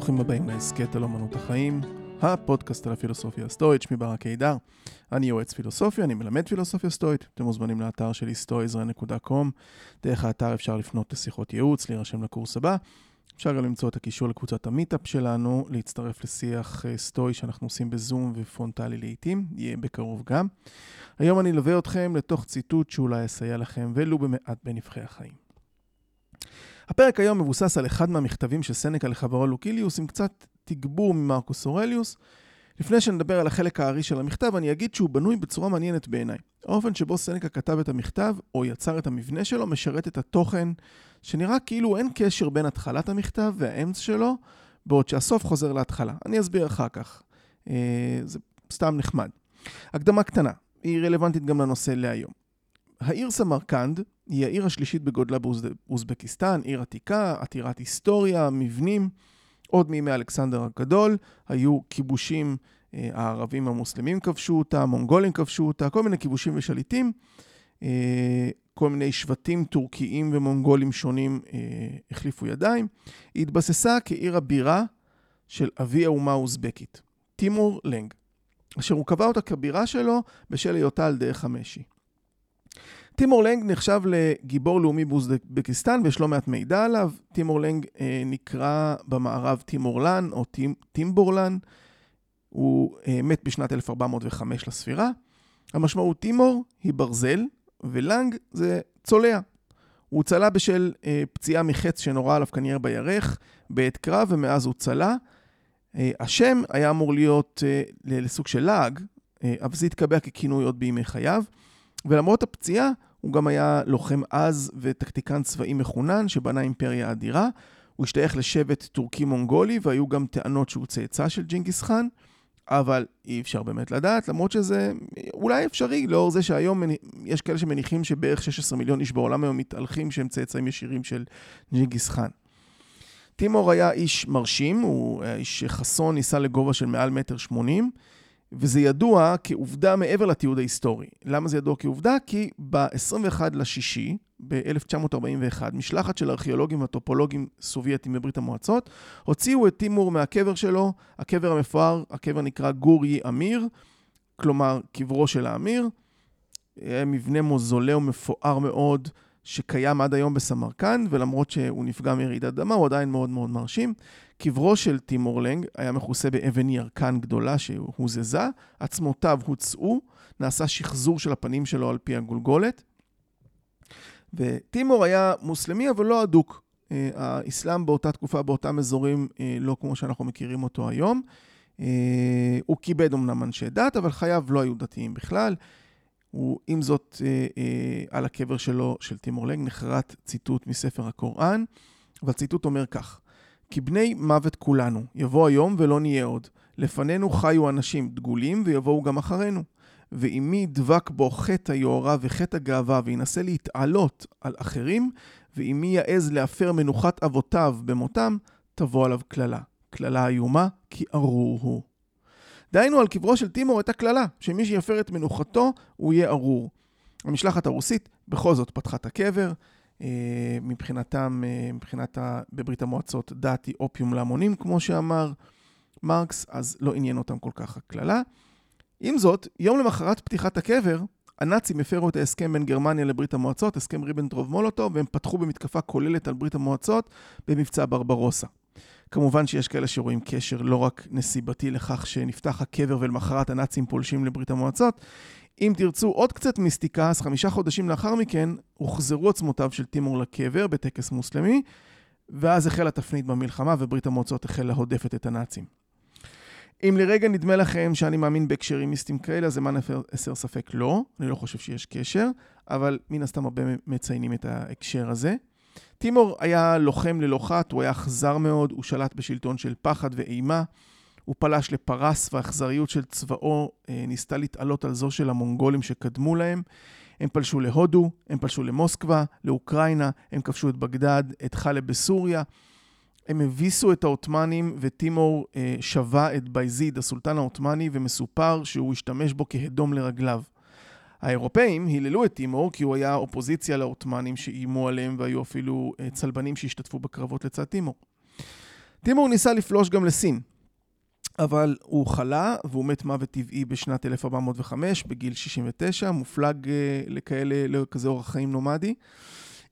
ברוכים הבאים להסכת על אמנות החיים, הפודקאסט על הפילוסופיה הסטואית, שמי ברק הידר. אני יועץ פילוסופיה, אני מלמד פילוסופיה סטואית. אתם מוזמנים לאתר שלי stoizra.com. דרך האתר אפשר לפנות לשיחות ייעוץ, להירשם לקורס הבא. אפשר גם למצוא את הקישור לקבוצת המיטאפ שלנו, להצטרף לשיח אה, סטואי שאנחנו עושים בזום ופרונטלי לעיתים, יהיה בקרוב גם. היום אני אלווה אתכם לתוך ציטוט שאולי יסייע לכם, ולו במעט בנבחי החיים. הפרק היום מבוסס על אחד מהמכתבים של סנקה לחברו לוקיליוס עם קצת תגבור ממרקוס אורליוס. לפני שנדבר על החלק הארי של המכתב, אני אגיד שהוא בנוי בצורה מעניינת בעיניי. האופן שבו סנקה כתב את המכתב, או יצר את המבנה שלו, משרת את התוכן, שנראה כאילו אין קשר בין התחלת המכתב והאמצע שלו, בעוד שהסוף חוזר להתחלה. אני אסביר אחר כך. אה, זה סתם נחמד. הקדמה קטנה, היא רלוונטית גם לנושא להיום. העיר סמרקנד היא העיר השלישית בגודלה באוזבקיסטן, עיר עתיקה, עתירת היסטוריה, מבנים. עוד מימי אלכסנדר הגדול היו כיבושים, אה, הערבים המוסלמים כבשו אותה, המונגולים כבשו אותה, כל מיני כיבושים ושליטים. אה, כל מיני שבטים טורקיים ומונגולים שונים אה, החליפו ידיים. היא התבססה כעיר הבירה של אבי האומה האוזבקית, טימור לנג, אשר הוא קבע אותה כבירה שלו בשל היותה על דרך המשי. טימור לנג נחשב לגיבור לאומי באוזבקיסטן ויש לא מעט מידע עליו. טימור לנג אה, נקרא במערב טימורלן או טימ, טימבורלן. הוא אה, מת בשנת 1405 לספירה. המשמעות טימור היא ברזל ולנג זה צולע. הוא צלה בשל אה, פציעה מחץ שנורה עליו כנראה בירך בעת קרב ומאז הוא צלה. אה, השם היה אמור להיות אה, לסוג של לעג, אה, אבל זה התקבע ככינוי עוד בימי חייו. ולמרות הפציעה, הוא גם היה לוחם עז וטקטיקן צבאי מחונן שבנה אימפריה אדירה. הוא השתייך לשבט טורקי-מונגולי והיו גם טענות שהוא צאצא של ג'ינגיס חאן, אבל אי אפשר באמת לדעת, למרות שזה אולי אפשרי, לאור זה שהיום יש כאלה שמניחים שבערך 16 מיליון איש בעולם היום מתהלכים שהם צאצאים ישירים של ג'ינגיס חאן. טימור היה איש מרשים, הוא היה איש חסון, ניסה לגובה של מעל מטר שמונים. וזה ידוע כעובדה מעבר לתיעוד ההיסטורי. למה זה ידוע כעובדה? כי ב-21 לשישי, ב-1941, משלחת של ארכיאולוגים וטופולוגים סובייטים בברית המועצות, הוציאו את טימור מהקבר שלו, הקבר המפואר, הקבר נקרא גורי אמיר, כלומר קברו של האמיר. מבנה מוזולאו מפואר מאוד, שקיים עד היום בסמרקנד, ולמרות שהוא נפגע מרעידת אדמה, הוא עדיין מאוד מאוד מרשים. קברו של טימור לנג היה מכוסה באבן ירקן גדולה שהוזזה, עצמותיו הוצאו, נעשה שחזור של הפנים שלו על פי הגולגולת. וטימור היה מוסלמי, אבל לא אדוק. אה, האסלאם באותה תקופה, באותם אזורים, אה, לא כמו שאנחנו מכירים אותו היום. אה, הוא כיבד אמנם אנשי דת, אבל חייו לא היו דתיים בכלל. הוא, עם זאת, על הקבר שלו, של טימור לנג, נחרט ציטוט מספר הקוראן, והציטוט אומר כך: כי בני מוות כולנו, יבוא היום ולא נהיה עוד. לפנינו חיו אנשים דגולים ויבואו גם אחרינו. ואם מי ידבק בו חטא היוהרה וחטא הגאווה וינסה להתעלות על אחרים, ואם מי יעז להפר מנוחת אבותיו במותם, תבוא עליו קללה. קללה איומה, כי ארור הוא. דהיינו, על קברו של טימור הייתה קללה, שמי שיפר את מנוחתו, הוא יהיה ארור. המשלחת הרוסית בכל זאת פתחה את הקבר, אה, מבחינתם, אה, מבחינת ה... בברית המועצות, דת היא אופיום להמונים, כמו שאמר מרקס, אז לא עניין אותם כל כך הקללה. עם זאת, יום למחרת פתיחת הקבר, הנאצים הפרו את ההסכם בין גרמניה לברית המועצות, הסכם ריבנטרוב מולוטוב, והם פתחו במתקפה כוללת על ברית המועצות במבצע ברברוסה. כמובן שיש כאלה שרואים קשר לא רק נסיבתי לכך שנפתח הקבר ולמחרת הנאצים פולשים לברית המועצות, אם תרצו עוד קצת מיסטיקה, אז חמישה חודשים לאחר מכן הוחזרו עצמותיו של טימור לקבר בטקס מוסלמי, ואז החלה תפנית במלחמה וברית המועצות החלה הודפת את הנאצים. אם לרגע נדמה לכם שאני מאמין בהקשרים מיסטיים כאלה, אז למען הסר ספק לא, אני לא חושב שיש קשר, אבל מן הסתם הרבה מציינים את ההקשר הזה. טימור היה לוחם ללא חת, הוא היה אכזר מאוד, הוא שלט בשלטון של פחד ואימה. הוא פלש לפרס והאכזריות של צבאו אה, ניסתה להתעלות על זו של המונגולים שקדמו להם. הם פלשו להודו, הם פלשו למוסקבה, לאוקראינה, הם כבשו את בגדד, את חלב בסוריה. הם הביסו את העות'מאנים וטימור אה, שבה את בייזיד, הסולטן העות'מאני, ומסופר שהוא השתמש בו כהדום לרגליו. האירופאים היללו את טימור כי הוא היה אופוזיציה לעות'מאנים שאיימו עליהם והיו אפילו אה, צלבנים שהשתתפו בקרבות לצד טימור. טימור ניסה לפלוש גם לסין, אבל הוא חלה והוא מת מוות טבעי בשנת 1405, בגיל 69, מופלג אה, לכאלה, לכזה אורח חיים נומדי.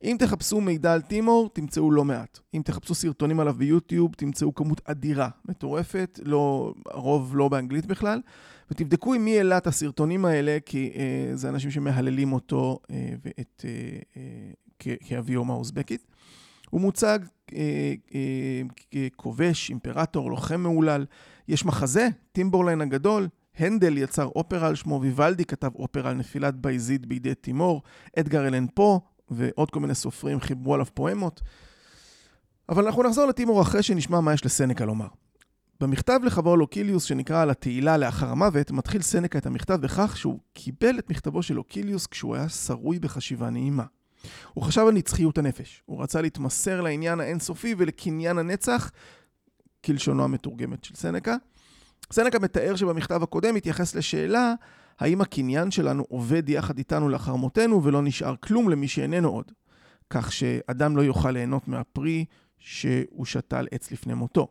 אם תחפשו מידע על טימור, תמצאו לא מעט. אם תחפשו סרטונים עליו ביוטיוב, תמצאו כמות אדירה, מטורפת, לא, הרוב לא באנגלית בכלל. ותבדקו עם מי העלה את הסרטונים האלה, כי אה, זה אנשים שמהללים אותו אה, ואת אה, אה, כאבי אומה האוזבקית. הוא מוצג אה, אה, ככובש, אימפרטור, לוחם מהולל. יש מחזה, טמבורליין הגדול, הנדל יצר אופרה על שמו, ויוולדי כתב אופרה על נפילת בייזיד בידי טימור, אדגר אלן פו ועוד כל מיני סופרים חיברו עליו פואמות. אבל אנחנו נחזור לטימור אחרי שנשמע מה יש לסנקה לומר. במכתב לחברו לוקיליוס שנקרא על התהילה לאחר המוות, מתחיל סנקה את המכתב בכך שהוא קיבל את מכתבו של לוקיליוס כשהוא היה שרוי בחשיבה נעימה. הוא חשב על נצחיות הנפש, הוא רצה להתמסר לעניין האינסופי ולקניין הנצח, כלשונו המתורגמת של סנקה. סנקה מתאר שבמכתב הקודם התייחס לשאלה האם הקניין שלנו עובד יחד איתנו לאחר מותנו ולא נשאר כלום למי שאיננו עוד, כך שאדם לא יוכל ליהנות מהפרי שהוא שתל עץ לפני מותו.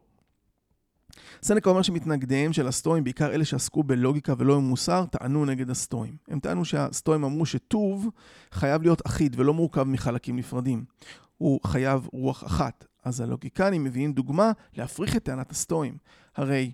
סנקה אומר שמתנגדיהם של הסטואים, בעיקר אלה שעסקו בלוגיקה ולא במוסר, טענו נגד הסטואים. הם טענו שהסטואים אמרו שטוב חייב להיות אחיד ולא מורכב מחלקים נפרדים. הוא חייב רוח אחת. אז הלוגיקנים מביאים דוגמה להפריך את טענת הסטואים. הרי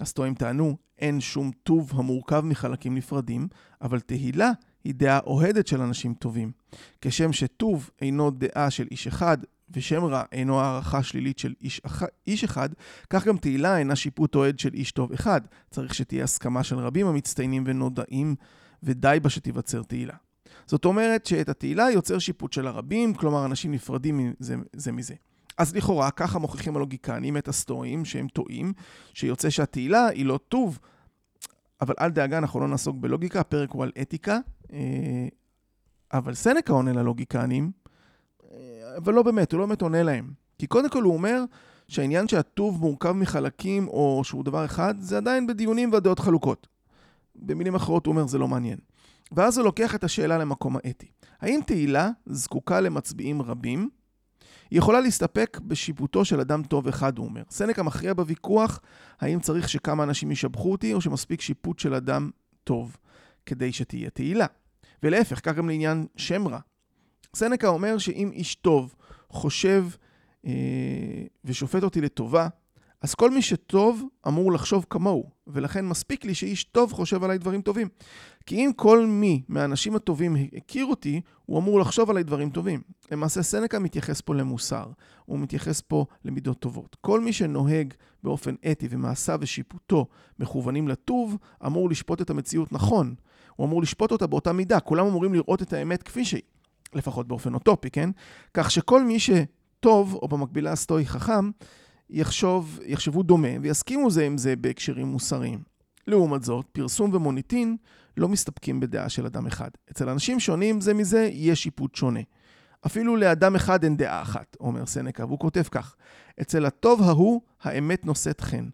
הסטואים טענו, אין שום טוב המורכב מחלקים נפרדים, אבל תהילה היא דעה אוהדת של אנשים טובים. כשם שטוב אינו דעה של איש אחד, ושם רע אינו הערכה שלילית של איש, אח... איש אחד, כך גם תהילה אינה שיפוט אוהד של איש טוב אחד. צריך שתהיה הסכמה של רבים המצטיינים ונודעים, ודי בה שתיווצר תהילה. זאת אומרת שאת התהילה יוצר שיפוט של הרבים, כלומר אנשים נפרדים זה, זה מזה. אז לכאורה, ככה מוכיחים הלוגיקנים את הסטואים שהם טועים, שיוצא שהתהילה היא לא טוב, אבל אל דאגה, אנחנו לא נעסוק בלוגיקה, הפרק הוא על אתיקה. אה, אבל סנקה עונה ללוגיקנים, אה, אבל לא באמת, הוא לא באמת עונה להם. כי קודם כל הוא אומר שהעניין שהטוב מורכב מחלקים או שהוא דבר אחד, זה עדיין בדיונים והדעות חלוקות. במילים אחרות הוא אומר, זה לא מעניין. ואז הוא לוקח את השאלה למקום האתי. האם תהילה זקוקה למצביעים רבים? היא יכולה להסתפק בשיפוטו של אדם טוב אחד, הוא אומר. סנקה מכריע בוויכוח האם צריך שכמה אנשים ישבחו אותי, או שמספיק שיפוט של אדם טוב כדי שתהיה תהילה. ולהפך, כך גם לעניין שם רע. סנקה אומר שאם איש טוב חושב אה, ושופט אותי לטובה, אז כל מי שטוב אמור לחשוב כמוהו, ולכן מספיק לי שאיש טוב חושב עליי דברים טובים. כי אם כל מי מהאנשים הטובים הכיר אותי, הוא אמור לחשוב עליי דברים טובים. למעשה סנקה מתייחס פה למוסר, הוא מתייחס פה למידות טובות. כל מי שנוהג באופן אתי ומעשיו ושיפוטו מכוונים לטוב, אמור לשפוט את המציאות נכון. הוא אמור לשפוט אותה באותה מידה, כולם אמורים לראות את האמת כפי שהיא, לפחות באופן אוטופי, כן? כך שכל מי שטוב, או במקבילה הסטואי חכם, יחשוב, יחשבו דומה ויסכימו זה עם זה בהקשרים מוסריים. לעומת זאת, פרסום ומוניטין לא מסתפקים בדעה של אדם אחד. אצל אנשים שונים זה מזה יש שיפוט שונה. אפילו לאדם אחד אין דעה אחת, אומר סנקה, והוא כותב כך: אצל הטוב ההוא, האמת נושאת חן.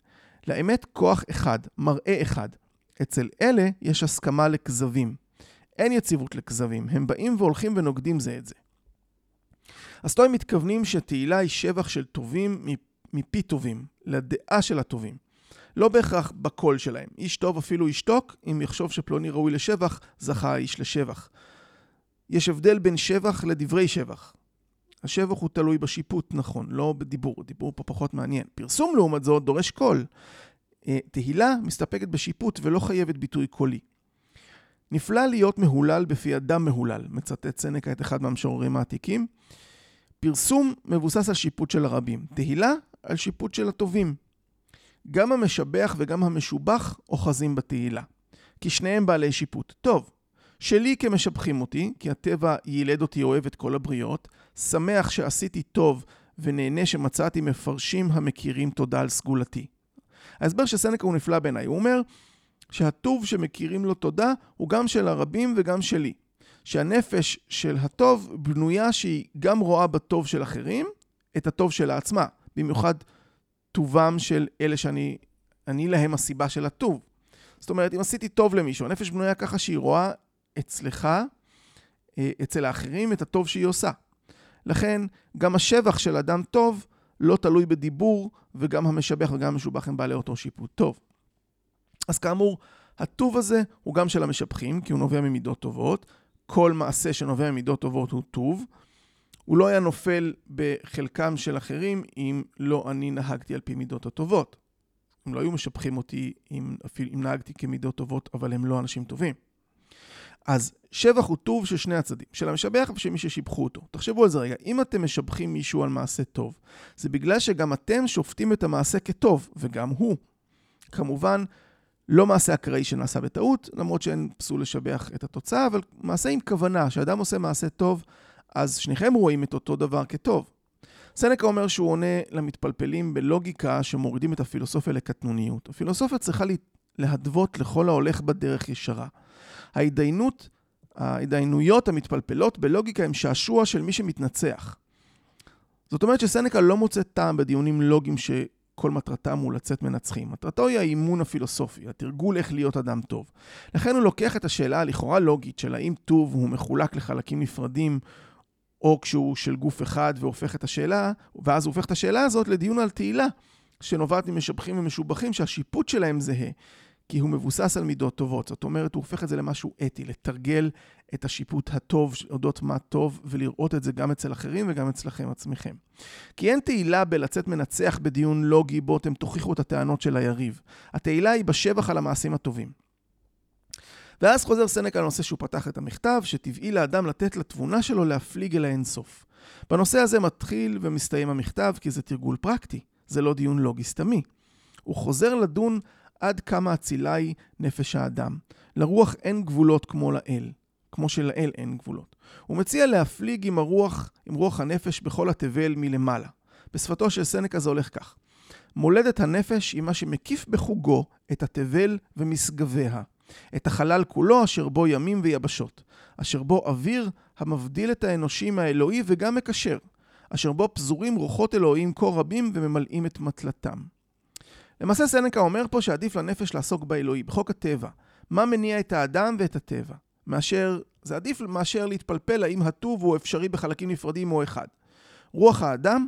לאמת כוח אחד, מראה אחד. אצל אלה יש הסכמה לכזבים. אין יציבות לכזבים, הם באים והולכים ונוגדים זה את זה. הסטואים מתכוונים שתהילה היא שבח של טובים מפי טובים, לדעה של הטובים. לא בהכרח בקול שלהם. איש טוב אפילו ישתוק, אם יחשוב שפלוני ראוי לשבח, זכה האיש לשבח. יש הבדל בין שבח לדברי שבח. השבח הוא תלוי בשיפוט, נכון, לא בדיבור, דיבור פה פחות מעניין. פרסום לעומת זאת דורש קול. אה, תהילה מסתפקת בשיפוט ולא חייבת ביטוי קולי. נפלא להיות מהולל בפי אדם מהולל, מצטט סנקה את אחד מהמשוררים העתיקים. פרסום מבוסס על שיפוט של הרבים, תהילה על שיפוט של הטובים. גם המשבח וגם המשובח אוחזים בתהילה, כי שניהם בעלי שיפוט. טוב, שלי כמשבחים אותי, כי הטבע יילד אותי אוהב את כל הבריות, שמח שעשיתי טוב ונהנה שמצאתי מפרשים המכירים תודה על סגולתי. ההסבר של סנקה הוא נפלא בעיניי, הוא אומר שהטוב שמכירים לו תודה הוא גם של הרבים וגם שלי. שהנפש של הטוב בנויה שהיא גם רואה בטוב של אחרים את הטוב שלה עצמה, במיוחד טובם של אלה שאני אני להם הסיבה של הטוב. זאת אומרת, אם עשיתי טוב למישהו, הנפש בנויה ככה שהיא רואה אצלך, אה, אצל האחרים, את הטוב שהיא עושה. לכן, גם השבח של אדם טוב לא תלוי בדיבור, וגם המשבח וגם המשובח הם בעלי אותו שיפוט טוב. אז כאמור, הטוב הזה הוא גם של המשבחים, כי הוא נובע ממידות טובות. כל מעשה שנובע ממידות טובות הוא טוב. הוא לא היה נופל בחלקם של אחרים אם לא אני נהגתי על פי מידות הטובות. הם לא היו משבחים אותי אם, אפילו אם נהגתי כמידות טובות, אבל הם לא אנשים טובים. אז שבח הוא טוב של שני הצדדים, של המשבח ושל מי ששיבחו אותו. תחשבו על זה רגע, אם אתם משבחים מישהו על מעשה טוב, זה בגלל שגם אתם שופטים את המעשה כטוב, וגם הוא. כמובן, לא מעשה אקראי שנעשה בטעות, למרות שאין פסול לשבח את התוצאה, אבל מעשה עם כוונה, שאדם עושה מעשה טוב, אז שניכם רואים את אותו דבר כטוב. סנקה אומר שהוא עונה למתפלפלים בלוגיקה שמורידים את הפילוסופיה לקטנוניות. הפילוסופיה צריכה להדוות לכל ההולך בדרך ישרה. ההתדיינות, ההתדיינויות המתפלפלות בלוגיקה הם שעשוע של מי שמתנצח. זאת אומרת שסנקה לא מוצא טעם בדיונים לוגיים שכל מטרתם הוא לצאת מנצחים. מטרתו היא האימון הפילוסופי, התרגול איך להיות אדם טוב. לכן הוא לוקח את השאלה הלכאורה לוגית של האם טוב הוא מחולק לחלקים נפרדים, או כשהוא של גוף אחד והופך את השאלה, ואז הוא הופך את השאלה הזאת לדיון על תהילה, שנובעת ממשבחים ומשובחים שהשיפוט שלהם זהה. כי הוא מבוסס על מידות טובות. זאת אומרת, הוא הופך את זה למשהו אתי, לתרגל את השיפוט הטוב אודות מה טוב, ולראות את זה גם אצל אחרים וגם אצלכם עצמכם. כי אין תהילה בלצאת מנצח בדיון לוגי בו אתם תוכיחו את הטענות של היריב. התהילה היא בשבח על המעשים הטובים. ואז חוזר סנק על הנושא שהוא פתח את המכתב, שטבעי לאדם לתת לתבונה שלו להפליג אל האינסוף. בנושא הזה מתחיל ומסתיים המכתב, כי זה תרגול פרקטי, זה לא דיון לוגי סתמי. הוא חוזר לדון עד כמה אצילה היא נפש האדם. לרוח אין גבולות כמו לאל, כמו שלאל אין גבולות. הוא מציע להפליג עם הרוח, עם רוח הנפש בכל התבל מלמעלה. בשפתו של סנקה זה הולך כך: מולדת הנפש היא מה שמקיף בחוגו את התבל ומשגביה, את החלל כולו אשר בו ימים ויבשות, אשר בו אוויר המבדיל את האנושי מהאלוהי וגם מקשר, אשר בו פזורים רוחות אלוהים כה רבים וממלאים את מטלתם. למעשה סנקה אומר פה שעדיף לנפש לעסוק באלוהי, בחוק הטבע. מה מניע את האדם ואת הטבע? מאשר, זה עדיף מאשר להתפלפל האם הטוב הוא אפשרי בחלקים נפרדים או אחד. רוח האדם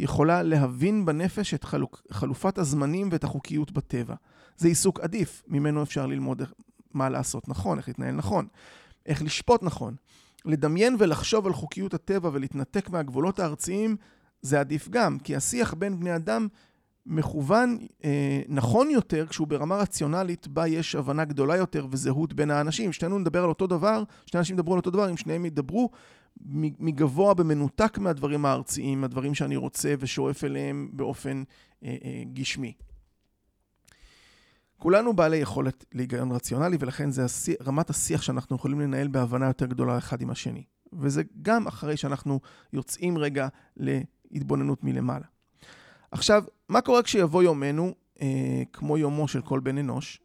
יכולה להבין בנפש את חלוק, חלופת הזמנים ואת החוקיות בטבע. זה עיסוק עדיף, ממנו אפשר ללמוד מה לעשות נכון, איך להתנהל נכון, איך לשפוט נכון. לדמיין ולחשוב על חוקיות הטבע ולהתנתק מהגבולות הארציים זה עדיף גם, כי השיח בין בני אדם מכוון אה, נכון יותר כשהוא ברמה רציונלית בה יש הבנה גדולה יותר וזהות בין האנשים. שנינו נדבר על אותו דבר, שני אנשים ידברו על אותו דבר, אם שניהם ידברו מגבוה במנותק מהדברים הארציים, מהדברים שאני רוצה ושואף אליהם באופן אה, אה, גשמי. כולנו בעלי יכולת להיגיון רציונלי, ולכן זה השיח, רמת השיח שאנחנו יכולים לנהל בהבנה יותר גדולה אחד עם השני. וזה גם אחרי שאנחנו יוצאים רגע להתבוננות מלמעלה. עכשיו, מה קורה כשיבוא יומנו, אה, כמו יומו של כל בן אנוש?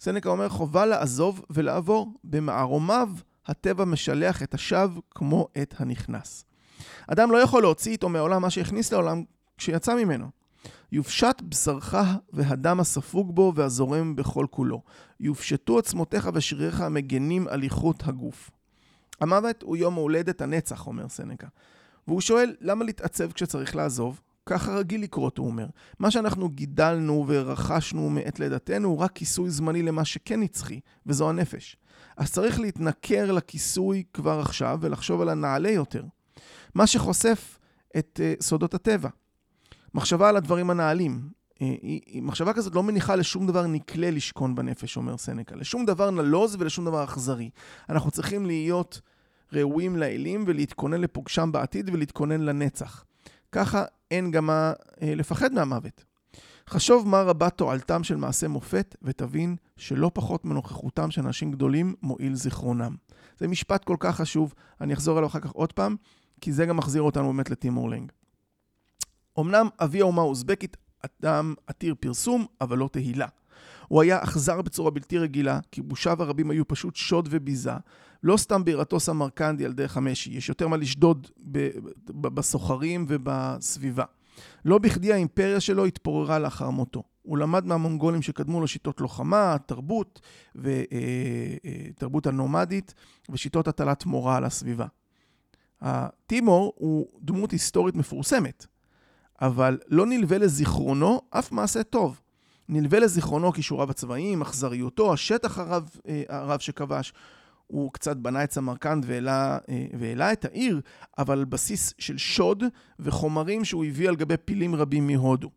סנקה אומר, חובה לעזוב ולעבור. במערומיו הטבע משלח את השב כמו את הנכנס. אדם לא יכול להוציא איתו מהעולם מה שהכניס לעולם כשיצא ממנו. יופשט בשרך והדם הספוג בו והזורם בכל כולו. יופשטו עצמותיך ושריריך המגנים על איכות הגוף. המוות הוא יום ההולדת הנצח, אומר סנקה. והוא שואל, למה להתעצב כשצריך לעזוב? ככה רגיל לקרות, הוא אומר. מה שאנחנו גידלנו ורכשנו מעת לידתנו הוא רק כיסוי זמני למה שכן נצחי, וזו הנפש. אז צריך להתנכר לכיסוי כבר עכשיו ולחשוב על הנעלה יותר. מה שחושף את uh, סודות הטבע. מחשבה על הדברים הנעלים. Uh, מחשבה כזאת לא מניחה לשום דבר נקלה לשכון בנפש, אומר סנקה. לשום דבר נלוז ולשום דבר אכזרי. אנחנו צריכים להיות ראויים לאלים ולהתכונן לפוגשם בעתיד ולהתכונן לנצח. ככה אין גם מה אה, לפחד מהמוות. חשוב מה רבה תועלתם של מעשי מופת, ותבין שלא פחות מנוכחותם של אנשים גדולים מועיל זיכרונם. זה משפט כל כך חשוב, אני אחזור אליו אחר כך עוד פעם, כי זה גם מחזיר אותנו באמת לטימור לנג. אמנם אבי האומה האוזבקית אדם עתיר פרסום, אבל לא תהילה. הוא היה אכזר בצורה בלתי רגילה, כיבושיו הרבים היו פשוט שוד וביזה. לא סתם בירתו סמרקנדי על דרך המשי, יש יותר מה לשדוד בסוחרים ובסביבה. לא בכדי האימפריה שלו התפוררה לאחר מותו. הוא למד מהמונגולים שקדמו לו שיטות לוחמה, תרבות ותרבות אה, אה, הנומדית ושיטות הטלת מורה על הסביבה. טימור הוא דמות היסטורית מפורסמת, אבל לא נלווה לזיכרונו אף מעשה טוב. נלווה לזיכרונו כישוריו הצבאיים, אכזריותו, השטח הרב, אה, הרב שכבש. הוא קצת בנה את סמרקנד והעלה, אה, והעלה את העיר, אבל על בסיס של שוד וחומרים שהוא הביא על גבי פילים רבים מהודו.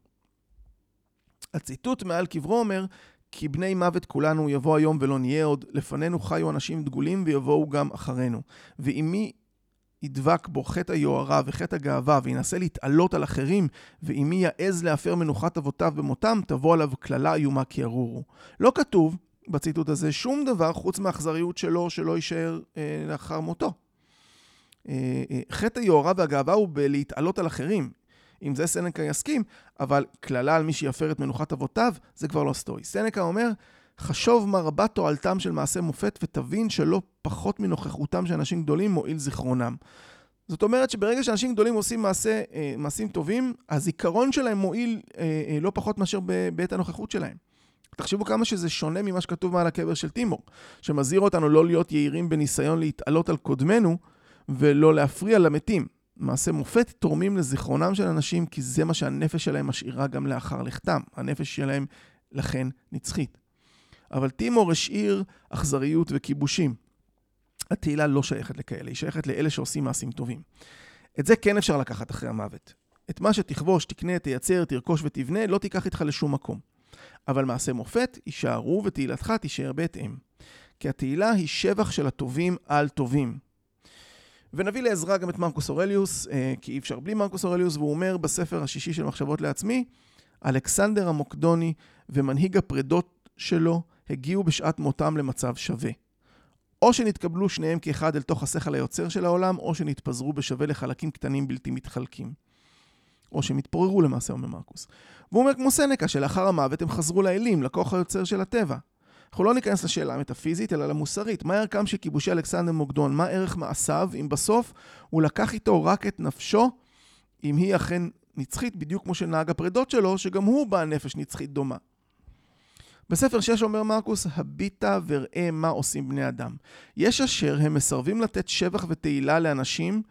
הציטוט מעל קברו אומר, כי בני מוות כולנו יבוא היום ולא נהיה עוד, לפנינו חיו אנשים דגולים ויבואו גם אחרינו. ואם מי ידבק בו חטא היוהרה וחטא הגאווה וינסה להתעלות על אחרים, ואם מי יעז להפר מנוחת אבותיו במותם, תבוא עליו קללה איומה כי ירורו. לא כתוב בציטוט הזה שום דבר חוץ מהאכזריות שלו שלא יישאר אה, לאחר מותו. אה, אה, חטא היוהרה והגאווה הוא בלהתעלות על אחרים. עם זה סנקה יסכים, אבל קללה על מי שיפר את מנוחת אבותיו, זה כבר לא סטוי. סנקה אומר, חשוב מה רבה תועלתם של מעשי מופת ותבין שלא פחות מנוכחותם של אנשים גדולים מועיל זיכרונם. זאת אומרת שברגע שאנשים גדולים עושים מעשה, אה, מעשים טובים, הזיכרון שלהם מועיל אה, אה, לא פחות מאשר בעת הנוכחות שלהם. תחשבו כמה שזה שונה ממה שכתוב מעל הקבר של טימור, שמזהיר אותנו לא להיות יהירים בניסיון להתעלות על קודמנו ולא להפריע למתים. מעשי מופת תורמים לזיכרונם של אנשים, כי זה מה שהנפש שלהם משאירה גם לאחר לכתם. הנפש שלהם לכן נצחית. אבל טימור השאיר אכזריות וכיבושים. התהילה לא שייכת לכאלה, היא שייכת לאלה שעושים מעשים טובים. את זה כן אפשר לקחת אחרי המוות. את מה שתכבוש, תקנה, תייצר, תרכוש ותבנה, לא תיקח איתך לשום מקום. אבל מעשי מופת יישארו ותהילתך תישאר בהתאם. כי התהילה היא שבח של הטובים על טובים. ונביא לעזרה גם את מרקוס אורליוס, אה, כי אי אפשר בלי מרקוס אורליוס, והוא אומר בספר השישי של מחשבות לעצמי, אלכסנדר המוקדוני ומנהיג הפרדות שלו הגיעו בשעת מותם למצב שווה. או שנתקבלו שניהם כאחד אל תוך השכל היוצר של העולם, או שנתפזרו בשווה לחלקים קטנים בלתי מתחלקים. או שהם התפוררו למעשה, אומר מרקוס. והוא אומר כמו סנקה, שלאחר המוות הם חזרו לאלים, לכוח היוצר של הטבע. אנחנו לא ניכנס לשאלה המטאפיזית, אלא למוסרית. מה ערכם של כיבושי אלכסנדר מוקדון? מה ערך מעשיו, אם בסוף הוא לקח איתו רק את נפשו, אם היא אכן נצחית, בדיוק כמו שנהג הפרדות שלו, שגם הוא בעל נפש נצחית דומה. בספר 6 אומר מרקוס, הביטה וראה מה עושים בני אדם. יש אשר הם מסרבים לתת שבח ותהילה לאנשים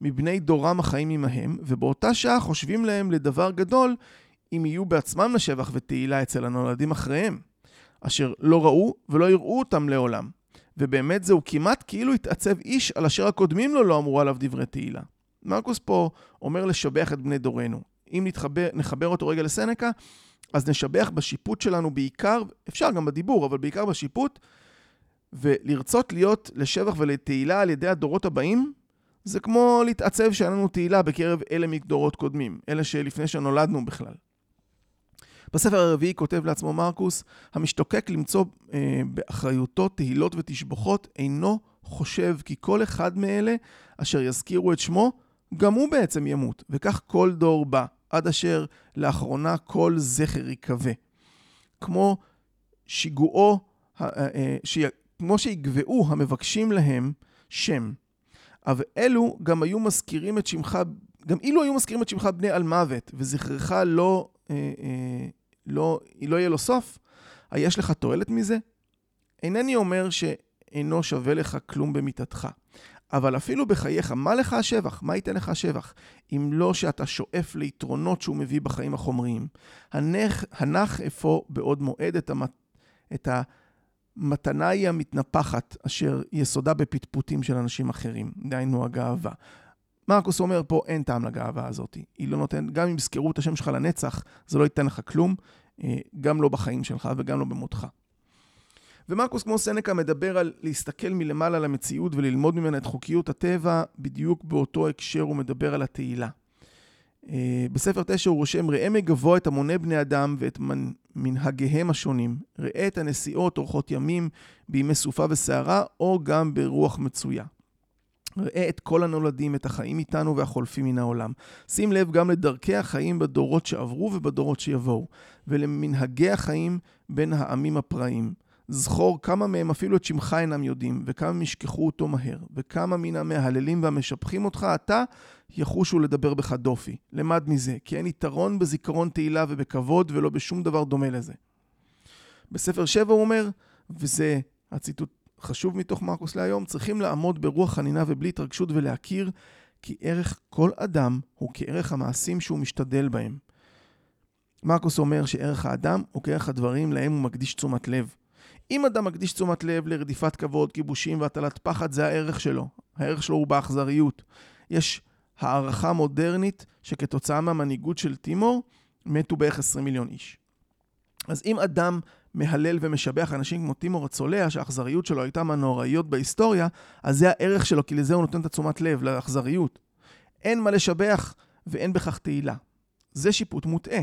מבני דורם החיים עמהם, ובאותה שעה חושבים להם לדבר גדול אם יהיו בעצמם לשבח ותהילה אצל הנולדים אחריהם. אשר לא ראו ולא יראו אותם לעולם. ובאמת זהו כמעט כאילו התעצב איש על אשר הקודמים לו לא אמרו עליו דברי תהילה. מרקוס פה אומר לשבח את בני דורנו. אם נתחבר, נחבר אותו רגע לסנקה, אז נשבח בשיפוט שלנו בעיקר, אפשר גם בדיבור, אבל בעיקר בשיפוט, ולרצות להיות לשבח ולתהילה על ידי הדורות הבאים, זה כמו להתעצב שאין לנו תהילה בקרב אלה מדורות קודמים, אלה שלפני שנולדנו בכלל. בספר הרביעי כותב לעצמו מרקוס, המשתוקק למצוא אה, באחריותו תהילות ותשבחות אינו חושב כי כל אחד מאלה אשר יזכירו את שמו, גם הוא בעצם ימות, וכך כל דור בא, עד אשר לאחרונה כל זכר יקווה. כמו שיגועו, אה, אה, ש... כמו שיגבעו המבקשים להם שם. אבל אלו גם היו מזכירים את שמך, גם אילו היו מזכירים את שמך בני על מוות, וזכרך לא אה, אה, לא, לא יהיה לו סוף, היש לך תועלת מזה? אינני אומר שאינו שווה לך כלום במיתתך. אבל אפילו בחייך, מה לך השבח? מה ייתן לך השבח? אם לא שאתה שואף ליתרונות שהוא מביא בחיים החומריים. הנך, הנח אפוא בעוד מועד את, המת, את המתנה היא המתנפחת, אשר יסודה בפטפוטים של אנשים אחרים, דהיינו הגאווה. מרקוס אומר פה, אין טעם לגאווה הזאת. היא לא נותנת, גם אם יזכרו את השם שלך לנצח, זה לא ייתן לך כלום, אה, גם לא בחיים שלך וגם לא במותך. ומרקוס כמו סנקה מדבר על להסתכל מלמעלה למציאות וללמוד ממנה את חוקיות הטבע, בדיוק באותו הקשר הוא מדבר על התהילה. אה, בספר תשע הוא רושם, ראה מגבוה את המוני בני אדם ואת מנהגיהם השונים. ראה את הנסיעות, אורחות ימים, בימי סופה וסערה, או גם ברוח מצויה. ראה את כל הנולדים, את החיים איתנו והחולפים מן העולם. שים לב גם לדרכי החיים בדורות שעברו ובדורות שיבואו, ולמנהגי החיים בין העמים הפראיים. זכור כמה מהם אפילו את שמך אינם יודעים, וכמה הם ישכחו אותו מהר, וכמה מן המהללים והמשבחים אותך אתה, יחושו לדבר בך דופי. למד מזה, כי אין יתרון בזיכרון תהילה ובכבוד, ולא בשום דבר דומה לזה. בספר שבע הוא אומר, וזה הציטוט חשוב מתוך מרקוס להיום, צריכים לעמוד ברוח חנינה ובלי התרגשות ולהכיר כי ערך כל אדם הוא כערך המעשים שהוא משתדל בהם. מרקוס אומר שערך האדם הוא כערך הדברים להם הוא מקדיש תשומת לב. אם אדם מקדיש תשומת לב לרדיפת כבוד, כיבושים והטלת פחד, זה הערך שלו. הערך שלו הוא באכזריות. יש הערכה מודרנית שכתוצאה מהמנהיגות של טימור, מתו בערך 20 מיליון איש. אז אם אדם מהלל ומשבח אנשים כמו טימור הצולע, שהאכזריות שלו הייתה מהנוראיות בהיסטוריה, אז זה הערך שלו, כי לזה הוא נותן את התשומת לב, לאכזריות. אין מה לשבח ואין בכך תהילה. זה שיפוט מוטעה.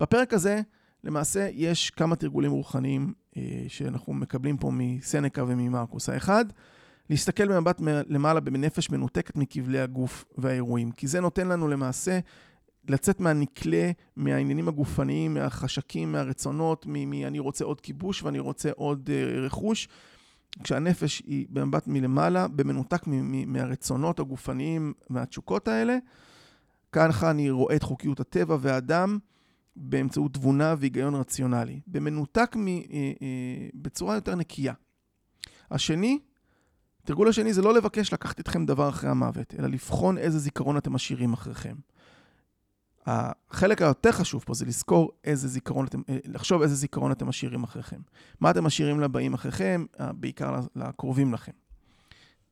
בפרק הזה, למעשה, יש כמה תרגולים רוחניים שאנחנו מקבלים פה מסנקה וממרקוס. האחד, להסתכל במבט למעלה בנפש מנותקת מכבלי הגוף והאירועים, כי זה נותן לנו למעשה לצאת מהנקלה, מהעניינים הגופניים, מהחשקים, מהרצונות, מ"אני רוצה עוד כיבוש ואני רוצה עוד uh, רכוש". כשהנפש היא במבט מלמעלה, במנותק מהרצונות הגופניים והתשוקות האלה, ככה אני רואה את חוקיות הטבע והאדם באמצעות תבונה והיגיון רציונלי, במנותק מ, uh, uh, בצורה יותר נקייה. השני, תרגול השני זה לא לבקש לקחת אתכם דבר אחרי המוות, אלא לבחון איזה זיכרון אתם משאירים אחריכם. החלק היותר חשוב פה זה לזכור איזה זיכרון אתם, אה, לחשוב איזה זיכרון אתם משאירים אחריכם. מה אתם משאירים לבאים אחריכם, אה, בעיקר לקרובים לכם.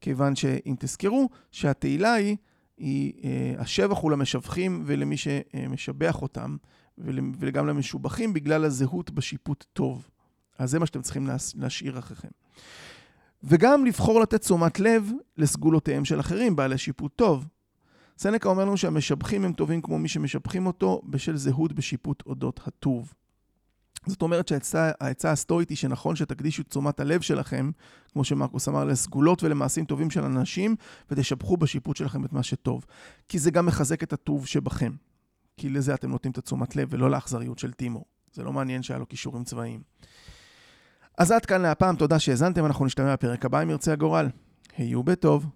כיוון שאם תזכרו שהתהילה היא, היא אה, השבח הוא למשבחים ולמי שמשבח אותם, וגם למשובחים בגלל הזהות בשיפוט טוב. אז זה מה שאתם צריכים להשאיר אחריכם. וגם לבחור לתת תשומת לב לסגולותיהם של אחרים, בעלי שיפוט טוב. סנקה אומר לנו שהמשבחים הם טובים כמו מי שמשבחים אותו בשל זהות בשיפוט אודות הטוב. זאת אומרת שהעצה הסטורית היא שנכון שתקדישו תשומת הלב שלכם, כמו שמרקוס אמר, לסגולות ולמעשים טובים של אנשים, ותשבחו בשיפוט שלכם את מה שטוב. כי זה גם מחזק את הטוב שבכם. כי לזה אתם נותנים את התשומת לב, ולא לאכזריות של טימור. זה לא מעניין שהיה לו כישורים צבאיים. אז עד כאן להפעם, תודה שהאזנתם, אנחנו נשתמע בפרק הבא אם ירצה הגורל. היו בטוב.